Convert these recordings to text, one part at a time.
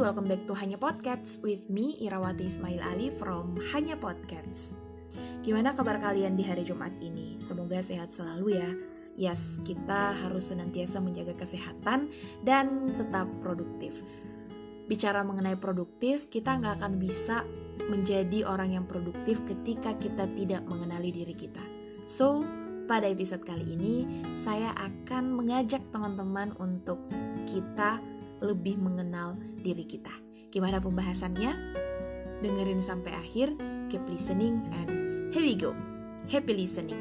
welcome back to Hanya Podcast with me Irawati Ismail Ali from Hanya Podcast. Gimana kabar kalian di hari Jumat ini? Semoga sehat selalu ya. Yes, kita harus senantiasa menjaga kesehatan dan tetap produktif. Bicara mengenai produktif, kita nggak akan bisa menjadi orang yang produktif ketika kita tidak mengenali diri kita. So, pada episode kali ini, saya akan mengajak teman-teman untuk kita lebih mengenal diri kita. Gimana pembahasannya? Dengerin sampai akhir, keep listening, and here we go. Happy listening.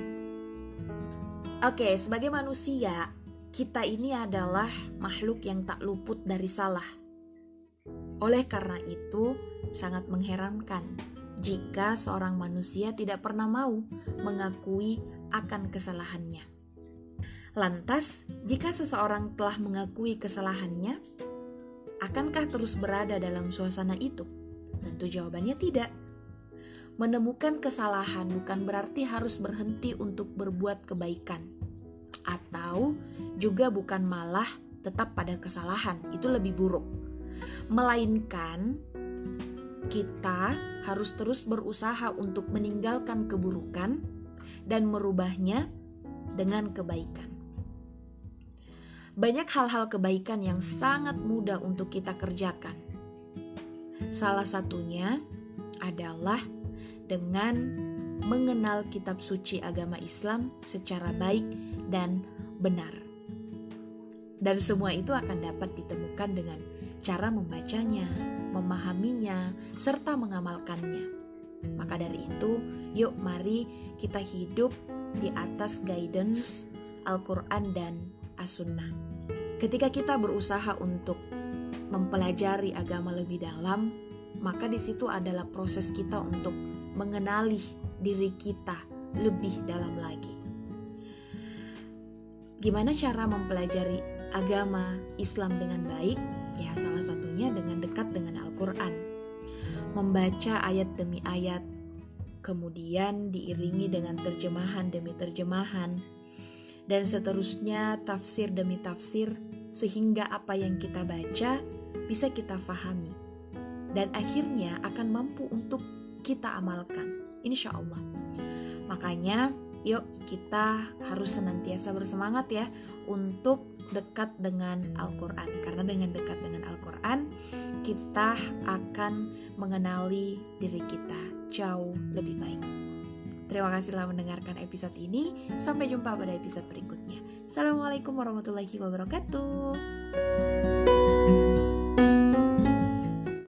Oke, sebagai manusia, kita ini adalah makhluk yang tak luput dari salah. Oleh karena itu, sangat mengherankan jika seorang manusia tidak pernah mau mengakui akan kesalahannya. Lantas, jika seseorang telah mengakui kesalahannya, akankah terus berada dalam suasana itu? Tentu jawabannya tidak. Menemukan kesalahan bukan berarti harus berhenti untuk berbuat kebaikan, atau juga bukan malah tetap pada kesalahan, itu lebih buruk. Melainkan kita harus terus berusaha untuk meninggalkan keburukan dan merubahnya dengan kebaikan. Banyak hal-hal kebaikan yang sangat mudah untuk kita kerjakan. Salah satunya adalah dengan mengenal kitab suci agama Islam secara baik dan benar. Dan semua itu akan dapat ditemukan dengan cara membacanya, memahaminya, serta mengamalkannya. Maka dari itu, yuk mari kita hidup di atas guidance Al-Quran dan As-Sunnah. Ketika kita berusaha untuk mempelajari agama lebih dalam, maka di situ adalah proses kita untuk mengenali diri kita lebih dalam lagi. Gimana cara mempelajari agama Islam dengan baik? Ya, salah satunya dengan dekat dengan Al-Qur'an. Membaca ayat demi ayat, kemudian diiringi dengan terjemahan demi terjemahan, dan seterusnya tafsir demi tafsir sehingga apa yang kita baca bisa kita fahami dan akhirnya akan mampu untuk kita amalkan insya Allah. Makanya yuk kita harus senantiasa bersemangat ya untuk dekat dengan Al-Quran. Karena dengan dekat dengan Al-Quran kita akan mengenali diri kita jauh lebih baik Terima kasih telah mendengarkan episode ini. Sampai jumpa pada episode berikutnya. Assalamualaikum warahmatullahi wabarakatuh.